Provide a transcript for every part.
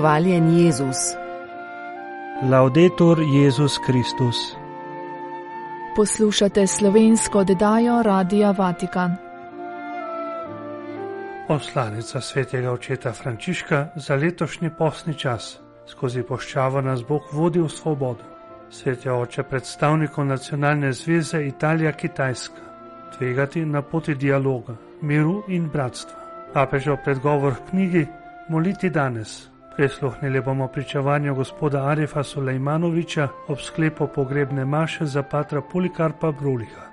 Hvaljen Jezus. Laudetur Jezus Kristus. Poslušate slovensko oddajo Radia Vatikan. Poslanica svetega očeta Frančiška za letošnji posni čas skozi poščavo nas Bog vodi v svobodo. Svetja oče predstavnikov nacionalne zveze Italija-Kitajska tvegati na poti dialoga, miru in bratstva. Papežev predgovor v knjigi Moliti danes. Prisluhnili bomo pričevanju gospoda Arifa Sulejmanoviča ob sklepu pogrebne maše za patra Polikarpa Bruliha.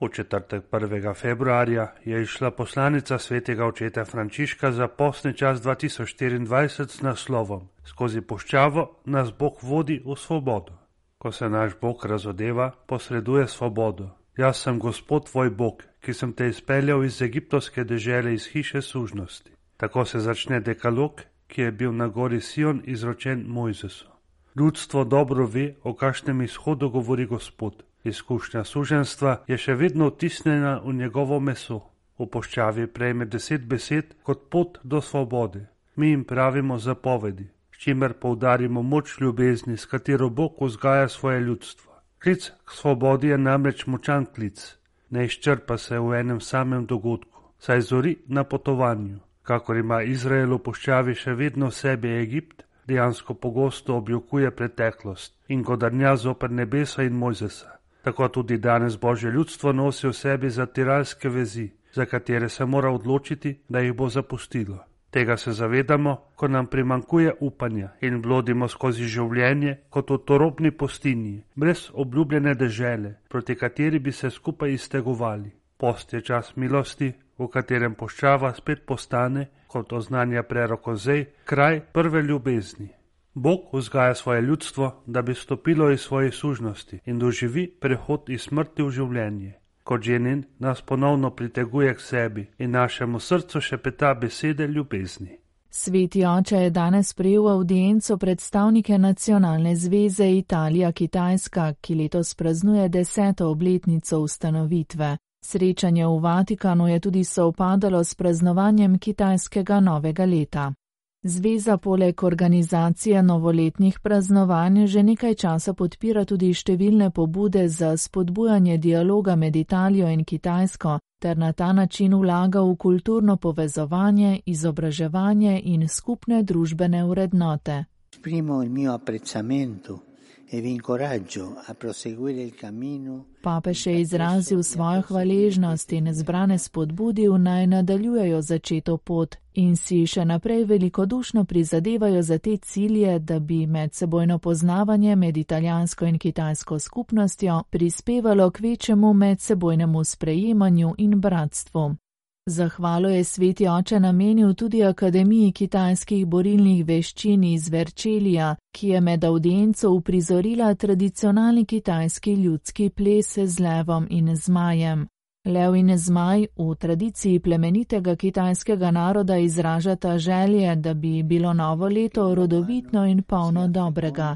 V četrtek 1. februarja je išla poslanica svetega očeta Frančiška za posni čas 2024 s naslovom Skozi poščavo nas Bog vodi v svobodo. Ko se naš Bog razodeva, posreduje svobodo. Jaz sem Gospod tvoj Bog, ki sem te izpeljal iz egiptovske dežele iz hiše sužnosti. Tako se začne dekalog, ki je bil na gori Sion izročen Mojzesu. Ljudstvo dobro ve, o kakšnem izhodu govori Gospod. Izkušnja suženstva je še vedno vtisnjena v njegovo meso. V poščavi prejme deset besed kot pot do svobode. Mi jim pravimo zapovedi, s čimer poudarimo moč ljubezni, s katero Bog vzgaja svoje ljudstvo. Klic k svobodi je namreč močan klic, ne izčrpa se v enem samem dogodku, saj zori na potovanju. Kakor ima Izrael v poščavi še vedno v sebi Egipt, dejansko pogosto objokuje preteklost in godrnja zoper nebesa in Mojzesa. Tako tudi danes Božje ljudstvo nosi v sebi zatiralske vezi, za katere se mora odločiti, da jih bo zapustilo. Tega se zavedamo, ko nam primankuje upanja in blodimo skozi življenje kot v torobni postinji, brez obljubljene dežele, proti kateri bi se skupaj iztegovali. Post je čas milosti, v katerem poščava spet postane, kot oznanja prerokozej, kraj prve ljubezni. Bog vzgaja svoje ljudstvo, da bi stopilo iz svoje sužnosti in doživi prehod iz smrti v življenje. Kot ženin nas ponovno priteguje k sebi in našemu srcu še peta besede ljubezni. Sveti oče je danes prejel audienco predstavnike nacionalne zveze Italija-Kitajska, ki letos praznuje deseto obletnico ustanovitve. Srečanje v Vatikanu je tudi sovpadalo s praznovanjem kitajskega novega leta. Zveza poleg organizacije novoletnih praznovanj že nekaj časa podpira tudi številne pobude za spodbujanje dialoga med Italijo in Kitajsko ter na ta način vlaga v kulturno povezovanje, izobraževanje in skupne družbene vrednote. Papež je izrazil svojo hvaležnost in zbrane spodbudil naj nadaljujejo začeto pot in si še naprej velikodušno prizadevajo za te cilje, da bi medsebojno poznavanje med italijansko in kitajsko skupnostjo prispevalo k večjemu medsebojnemu sprejemanju in bratstvu. Zahvalo je sveti oče namenil tudi Akademiji kitajskih borilnih veščin iz Verčelija, ki je med audienco uprizorila tradicionalni kitajski ljudski ples z levom in zmajem. Lev in zmaj v tradiciji plemenitega kitajskega naroda izražata želje, da bi bilo novo leto rodovitno in polno dobrega.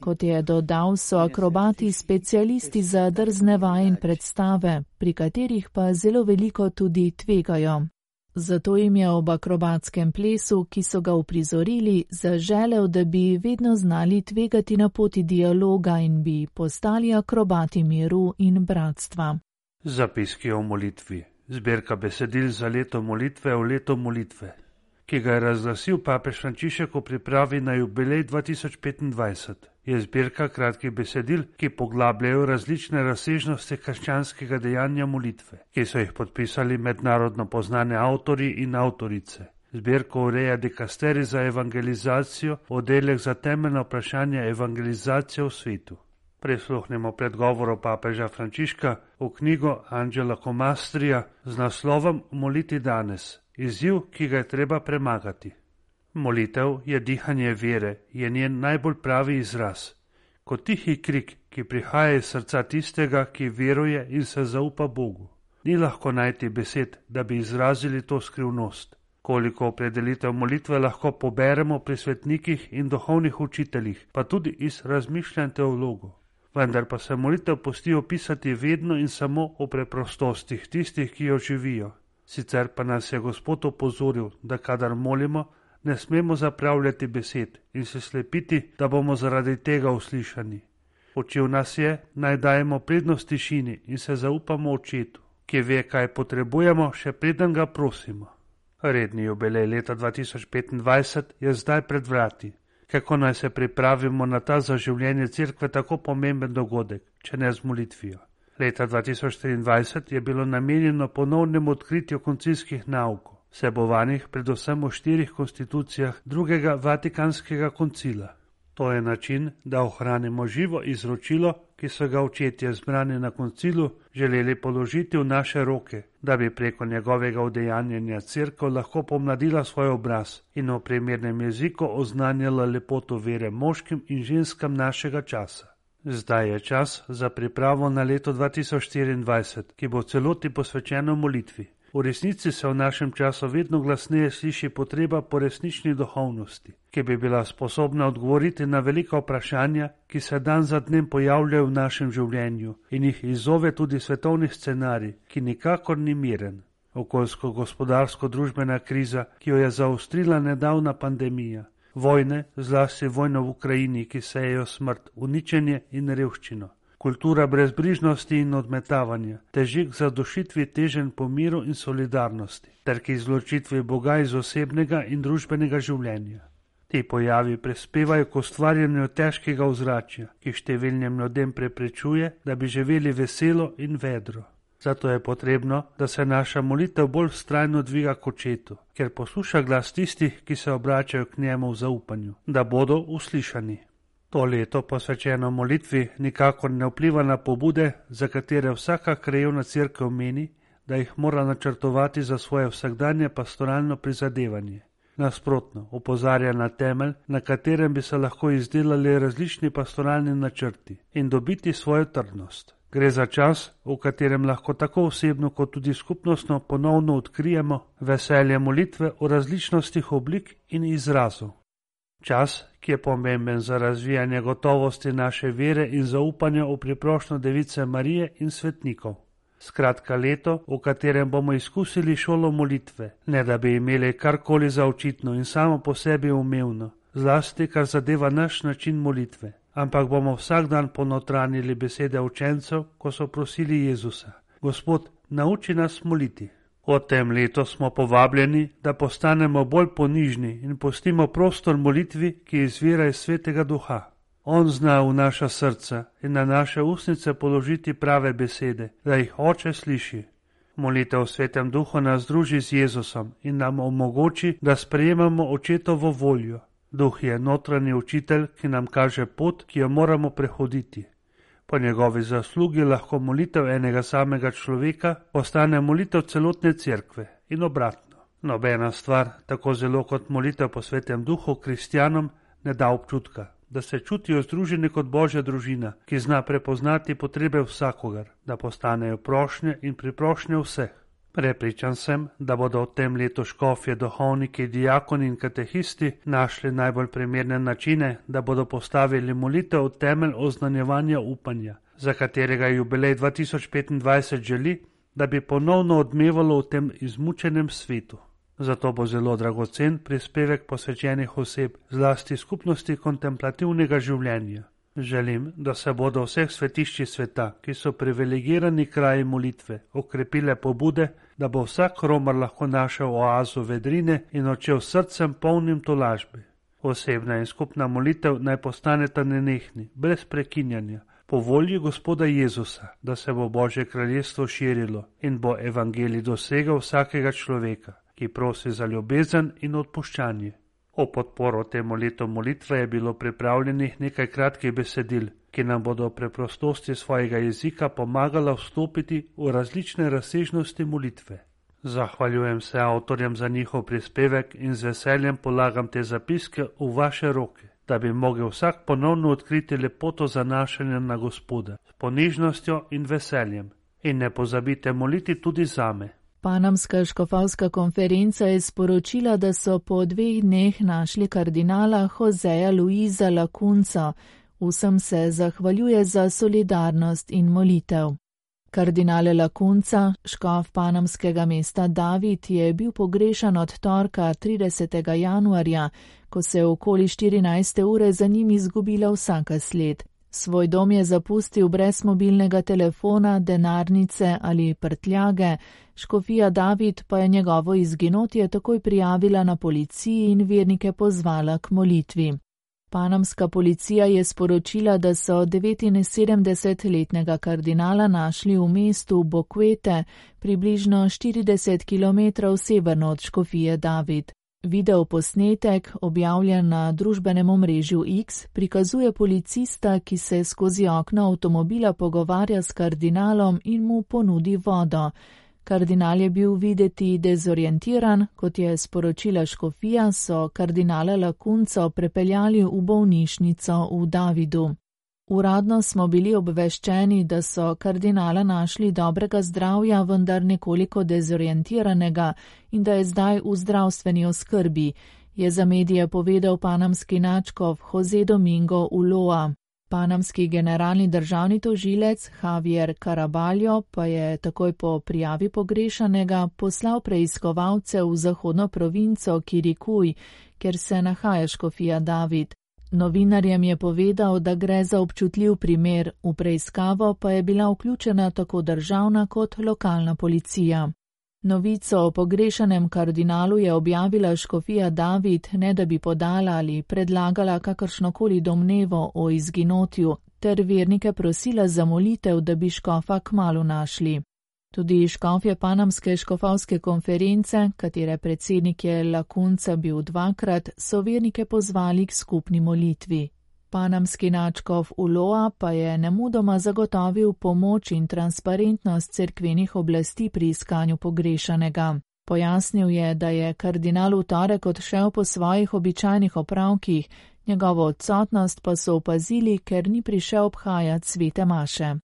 Kot je dodal, so akrobati specialisti za drzne vaje in predstave, pri katerih pa zelo veliko tudi tvegajo. Zato jim je ob akrobatskem plesu, ki so ga uprizorili, zaželel, da bi vedno znali tvegati na poti dialoga in bi postali akrobati miru in bratstva. Zapiski o molitvi. Zbirka besedil za leto molitve v leto molitve ki ga je razglasil papež Frančišek v pripravi na jubilej 2025, je zbirka kratkih besedil, ki poglabljajo različne razsežnosti krščanskega dejanja molitve, ki so jih podpisali mednarodno poznane avtori in avtorice. Zbirko ureja dikasteri za evangelizacijo, oddelek za temeljno vprašanje evangelizacije v svetu. Prisluhnemo predgovoru papeža Frančiška v knjigo Angela Komastrija z naslovom Moliti danes izziv, ki ga je treba premagati. Molitev je dihanje vere, je njen najbolj pravi izraz, kot tihi krik, ki prihaja iz srca tistega, ki veruje in se zaupa Bogu. Ni lahko najti besed, da bi izrazili to skrivnost. Koliko opredelitev molitve lahko poberemo pri svetnikih in duhovnih učiteljih, pa tudi iz razmišljanj teologov. Vendar pa se molitev pusti opisati vedno in samo o preprostostih tistih, ki jo živijo. Sicer pa nas je Gospod opozoril, da kadar molimo, ne smemo zapravljati besed in se slepiti, da bomo zaradi tega uslišani. Učil nas je, naj dajemo prednost tišini in se zaupamo očetu, ki ve, kaj potrebujemo, še preden ga prosimo. Redni jubilej leta 2025 je zdaj pred vrati. Kako naj se pripravimo na ta za življenje crkve tako pomemben dogodek, če ne z molitvijo? Leta 2023 je bilo namenjeno ponovnemu odkritju koncilskih naukov, sebovanih predvsem v štirih konstitucijah drugega vatikanskega koncila. To je način, da ohranimo živo izročilo, ki so ga očetje zbrani na koncilu želeli položiti v naše roke, da bi preko njegovega udejanjanja crkva lahko pomladila svoj obraz in v primernem jeziku oznanjala lepoto vere moškim in ženskam našega časa. Zdaj je čas za pripravo na leto 2024, ki bo celoti posvečeno molitvi. V resnici se v našem času vedno glasneje sliši potreba po resnični duhovnosti, ki bi bila sposobna odgovoriti na velika vprašanja, ki se dan za dnem pojavljajo v našem življenju in jih izzove tudi svetovni scenarij, ki nikakor ni miren. Okoljsko-gospodarsko-družbena kriza, ki jo je zaostrila nedavna pandemija, vojne, zlasti vojno v Ukrajini, ki sejejo smrt, uničenje in revščino. Kultura brezbrižnosti in odmetavanja, težik za dušitvi težen po miru in solidarnosti, ter k izločitvi Boga iz osebnega in družbenega življenja. Ti pojavi prispevajo k ustvarjanju težkega ozračja, ki številnim ljudem preprečuje, da bi živeli veselo in vedro. Zato je potrebno, da se naša molitev bolj strajno dviga k očetu, ker posluša glas tistih, ki se obračajo k njemu v zaupanju, da bodo uslišani. To leto posvečeno molitvi nikakor ne vpliva na pobude, za katere vsaka krajevna crkva meni, da jih mora načrtovati za svoje vsakdanje pastoralno prizadevanje. Nasprotno, opozarja na temelj, na katerem bi se lahko izdelali različni pastoralni načrti in dobiti svojo trdnost. Gre za čas, v katerem lahko tako osebno kot tudi skupnostno ponovno odkrijemo veselje molitve v različnostih oblik in izrazov. Čas, ki je pomemben za razvijanje gotovosti naše vere in zaupanja v priprošno device Marije in svetnikov. Skratka, leto, v katerem bomo izkusili šolo molitve, ne da bi imeli karkoli za očitno in samo po sebi umevno, zlasti kar zadeva naš način molitve, ampak bomo vsak dan ponotranili besede učencev, ko so prosili Jezusa: Gospod, nauči nas moliti. O tem letu smo povabljeni, da postanemo bolj ponižni in postimo prostor molitvi, ki izvira iz svetega duha. On zna v naša srca in na naše usnice položiti prave besede, da jih oče sliši. Molitev v svetem duhu nas združi z Jezusom in nam omogoči, da sprejemamo očetovo voljo. Duh je notranji učitelj, ki nam kaže pot, ki jo moramo prehoditi. Po njegovi zaslugi lahko molitev enega samega človeka postane molitev celotne cerkve in obratno. Nobena stvar, tako zelo kot molitev po svetem duhu, kristjanom ne da občutka, da se čutijo združeni kot božja družina, ki zna prepoznati potrebe vsakogar, da postanejo prošnje in priprošnje vseh. Prepričan sem, da bodo v tem letu škofje, duhovniki, diakoni in katehisti našli najbolj primerne načine, da bodo postavili molitev v temelj oznanjevanja upanja, za katerega jubilej 2025 želi, da bi ponovno odmevalo v tem izmučenem svetu. Zato bo zelo dragocen prispevek posvečenih oseb, zlasti skupnosti kontemplativnega življenja. Želim, da se bodo vseh svetišči sveta, ki so privilegirani kraji molitve, okrepile pobude, da bo vsak romar lahko našel oazo vedrine in očel srcem polnim tolažbe. Osebna in skupna molitev naj postaneta nenehni, brez prekinjanja, po volji gospoda Jezusa, da se bo Božje kraljestvo širilo in bo evangelij dosegal vsakega človeka, ki prosi za ljubezen in odpuščanje. O podporo temu letu molitve je bilo pripravljenih nekaj kratkih besedil, ki nam bodo preprostosti svojega jezika pomagala vstopiti v različne razsežnosti molitve. Zahvaljujem se avtorjem za njihov prispevek in z veseljem polagam te zapiske v vaše roke, da bi mogel vsak ponovno odkriti lepoto zanašanja na Gospoda s ponižnostjo in veseljem. In ne pozabite moliti tudi zame. Panamska škofalska konferenca je sporočila, da so po dveh dneh našli kardinala Joseja Luiza Lacunca. Vsem se zahvaljuje za solidarnost in molitev. Kardinale Lakunca, škof panamskega mesta David, je bil pogrešan od torka 30. januarja, ko se je okoli 14. ure za njim izgubila vsaka sled. Svoj dom je zapustil brez mobilnega telefona, denarnice ali prtljage, škofija David pa je njegovo izginotje takoj prijavila na policiji in vernike pozvala k molitvi. Panamska policija je sporočila, da so 79-letnega kardinala našli v mestu Bokvete, približno 40 km severno od Škofije David. Video posnetek, objavljen na družbenem omrežju X, prikazuje policista, ki se skozi okno avtomobila pogovarja s kardinalom in mu ponudi vodo. Kardinal je bil videti dezorientiran, kot je sporočila Škofija, so kardinala Lakunco prepeljali v bolnišnico v Davidu. Uradno smo bili obveščeni, da so kardinala našli dobrega zdravja, vendar nekoliko dezorientiranega in da je zdaj v zdravstveni oskrbi, je za medije povedal panamski načkov Jose Domingo Uloa. Panamski generalni državni tožilec Javier Caraballo pa je takoj po prijavi pogrešanega poslal preiskovalce v zahodno provinco Kirikuj, kjer se nahaja škofija David. Novinarjem je povedal, da gre za občutljiv primer, v preiskavo pa je bila vključena tako državna kot lokalna policija. Novico o pogrešanem kardinalu je objavila škofija David, ne da bi podala ali predlagala kakršnokoli domnevo o izginotju, ter vernike prosila za molitev, da bi škofa kmalo našli. Tudi škofje Panamske škofovske konference, katere predsednik je Lakunca bil dvakrat, so vernike pozvali k skupni molitvi. Panamski načkov Uloa pa je nemudoma zagotovil pomoč in transparentnost cerkvenih oblasti pri iskanju pogrešanega. Pojasnil je, da je kardinal v torek odšel po svojih običajnih opravkih, njegovo odsotnost pa so opazili, ker ni prišel obhajati svete maše.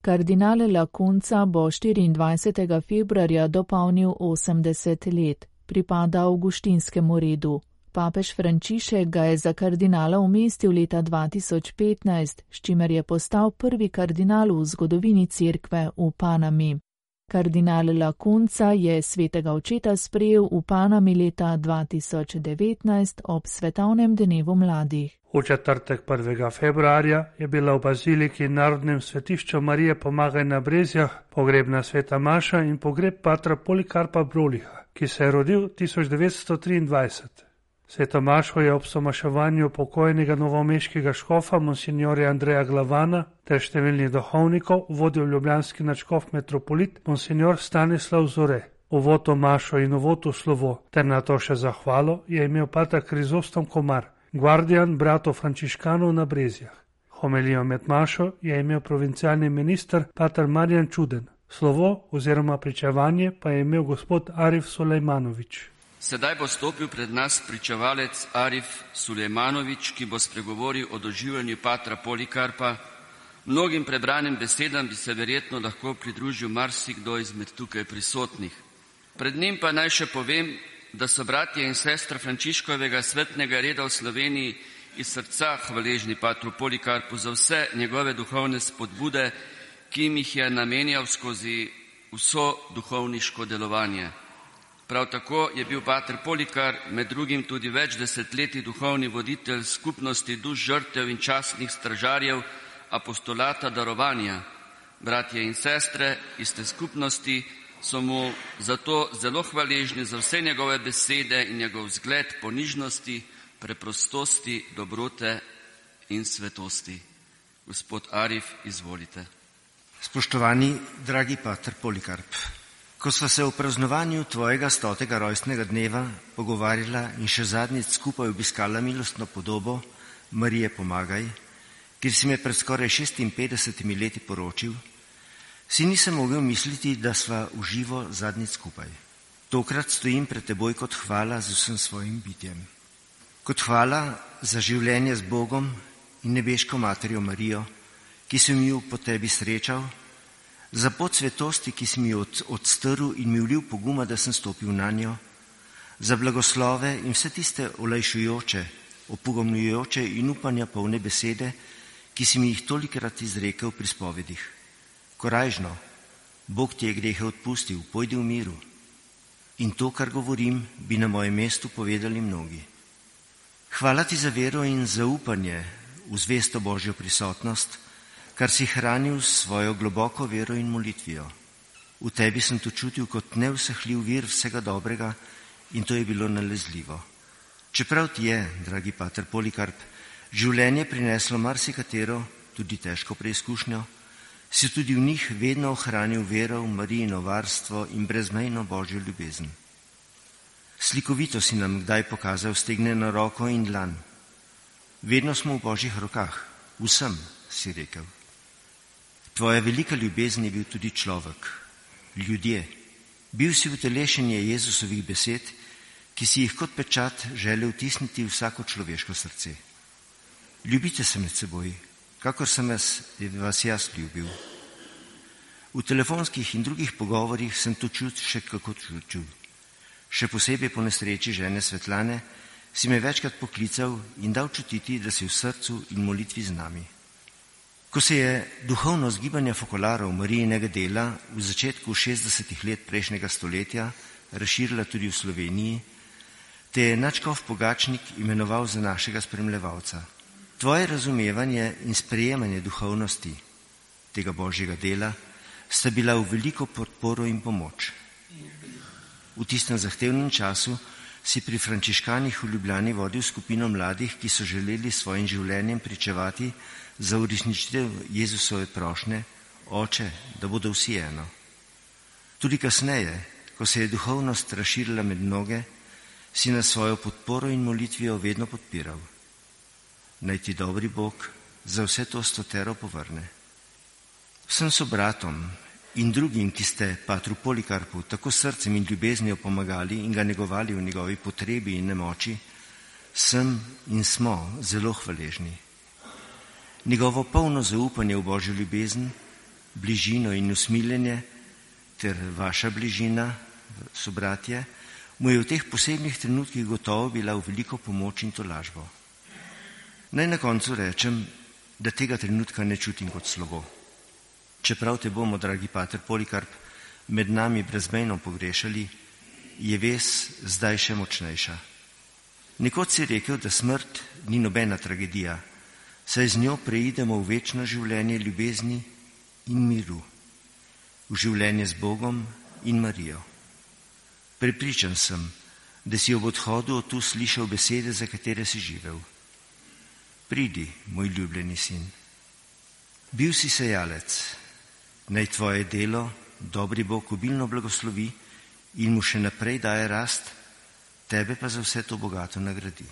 Kardinal Lakunca bo 24. februarja dopolnil 80 let, pripada Augustinskemu redu. Papež Frančišek ga je za kardinala umestil leta 2015, s čimer je postal prvi kardinal v zgodovini cerkve v Panami. Kardinal Lakunca je svetega očeta sprejel v Panami leta 2019 ob svetovnem dnevu mladih. V četrtek 1. februarja je bila v baziliki Narodnem svetišču Marije Pomagaj na Brezjah pogrebna sveta Maša in pogreb patra Polikarpa Broliha, ki se je rodil 1923. Sveto Mašo je ob somaševanju pokojnega novomeškega škofa monsignorja Andreja Glavana ter številnih duhovnikov vodil ljubljanski načkov metropolit monsignor Stanislav Zore. Uvoto Mašo in uvoto slovo ter na to še zahvalo je imel pata Krizostom Komar, guardian brato Frančiškanov na Brezjah. Homelijo med Mašo je imel provincialni minister pater Marjan Čuden. Slovo oziroma pričevanje pa je imel gospod Arif Sulejmanovič. Sedaj bo stopil pred nas pričevalec Arif Sulejmanovič, ki bo spregovoril o doživljanju patra Polikarpa. Mnogim prebranim besedam bi se verjetno lahko pridružil marsikdo izmed tukaj prisotnih. Pred njim pa naj še povem, da so bratje in sestra Frančiškovega svetnega reda v Sloveniji iz srca hvaležni patru Polikarpu za vse njegove duhovne spodbude, ki jim jih je namenjal skozi vso duhovniško delovanje. Prav tako je bil pater Polikar med drugim tudi več desetletij duhovni voditelj skupnosti duš žrtev in častnih stražarjev apostolata darovanja. Bratje in sestre iz te skupnosti so mu zato zelo hvaležni za vse njegove besede in njegov zgled ponižnosti, preprostosti, dobrote in svetosti. Gospod Arif, izvolite. Spoštovani, dragi pater Polikarp, Ko sva se o praznovanju tvojega stotega rojstnega dneva pogovarjala in še zadnjič skupaj obiskala milostno podobo Marije Pomagaj, kjer si me pred skoraj 56 leti poročil, si nisem mogel misliti, da sva uživo zadnjič skupaj. Tokrat stojim pred teboj kot hvala z vsem svojim bitjem. Kot hvala za življenje z Bogom in nebeško materjo Marijo, ki sem jo po tebi srečal za pot svetosti, ki si mi od, odstrl in mi vlil poguma, da sem stopil na njo, za blagoslove in vse tiste olajšujoče, opogomljujoče in upanja polne besede, ki si mi jih tolikrat izrekel pri spovedih. Korajžno, Bog ti je grehe odpustil, pojdi v miru. In to, kar govorim, bi na mojem mestu povedali mnogi. Hvala ti za vero in zaupanje v zvesto Božjo prisotnost, kar si hranil s svojo globoko vero in molitvijo. V tebi sem to čutil kot neusahljiv vir vsega dobrega in to je bilo nalezljivo. Čeprav ti je, dragi pater Polikarp, življenje prineslo marsikatero, tudi težko preizkušnjo, si tudi v njih vedno ohranil vero v Marijino varstvo in brezmejno Božjo ljubezen. Slikovito si nam kdaj pokazal stegneno roko in dlan. Vedno smo v Božjih rokah, vsem, si rekel. Tvoja velika ljubezen je bil tudi človek, ljudje. Bil si utelešenje Jezusovih besed, ki si jih kot pečat želel tisniti vsako človeško srce. Ljubite se med seboj, kakor sem vas, vas jaz ljubil. V telefonskih in drugih pogovorjih sem to čut še kako čutil. Še posebej po nesreči žene Svetlane si me večkrat poklical in dal čutiti, da si v srcu in molitvi z nami. Ko se je duhovno zgibanje fokolarov Marijinega dela v začetku 60-ih let prejšnjega stoletja razširila tudi v Sloveniji, te je Načkov Pogačnik imenoval za našega spremljevalca. Tvoje razumevanje in sprejemanje duhovnosti tega božjega dela sta bila v veliko podporo in pomoč. V tistem zahtevnem času si pri frančiškanih v Ljubljani vodil skupino mladih, ki so želeli svojim življenjem pričevati za uresničitev Jezusove prošnje, oče, da bodo vsi eno. Tudi kasneje, ko se je duhovnost razširila med mnoge, si na svojo podporo in molitvijo vedno podpiral naj ti dobri Bog za vse to stotero povrne. Vsem sobratom in drugim, ki ste patru Polikarpu tako srcem in ljubeznijo pomagali in ga negovali v njegovi potrebi in nemoči, sem in smo zelo hvaležni. Njegovo polno zaupanje v Božjo ljubezen, bližino in usmiljenje ter vaša bližina, sobratje, mu je v teh posebnih trenutkih gotovo bila v veliko pomoč in tolažbo. Naj na koncu rečem, da tega trenutka ne čutim kot slovo. Čeprav te bomo, dragi pater Polikarp, med nami brezmejno pogrešali, je ves zdaj še močnejša. Nekoč si rekel, da smrt ni nobena tragedija, saj z njo preidemo v večno življenje ljubezni in miru, v življenje z Bogom in Marijo. Prepričan sem, da si ob odhodu od tu slišal besede, za katere si živel. Pridi, moj ljubljeni sin. Bil si sejalec, naj tvoje delo, dobri Bog, obilno blagoslovi in mu še naprej daje rast, tebe pa za vse to bogato nagradi.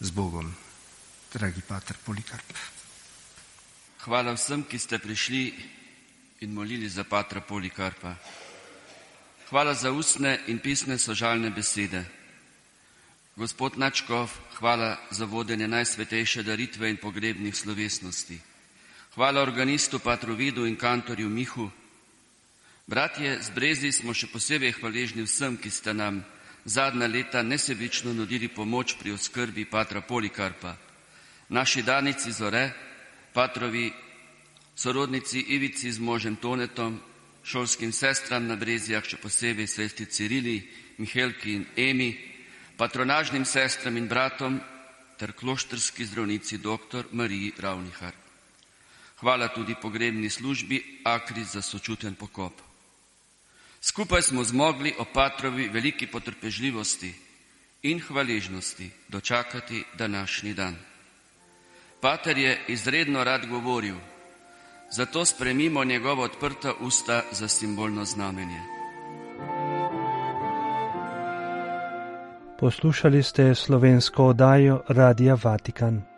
Z Bogom, dragi pater Polikarp. Hvala vsem, ki ste prišli in molili za patra Polikarpa. Hvala za ustne in pisne sožalne besede. Gospod Načkov, hvala za vodenje najsvetejše daritve in pogrebnih slovesnosti. Hvala organistu Patrovidu in kantorju Mihu. Bratje, z Brezi smo še posebej hvaležni vsem, ki ste nam zadnja leta nesebično nudili pomoč pri oskrbi Patra Polikarpa. Naši danici Zore, Patrovi sorodnici Ivici z možem Tonetom, šolskim sestram na Brezijah, še posebej sestri Cirili, Mihelki in Emi, patronažnim sestram in bratom ter kloštrski zdravnici dr. Mariji Ravnihar. Hvala tudi pogrebni službi Akri za sočuten pokop. Skupaj smo zmogli o patrovi veliki potrpežljivosti in hvaležnosti dočakati današnji dan. Pater je izredno rad govoril, zato spremimo njegova odprta usta za simbolno znamenje. Poslušali ste slovensko oddajo Radia Vatikan.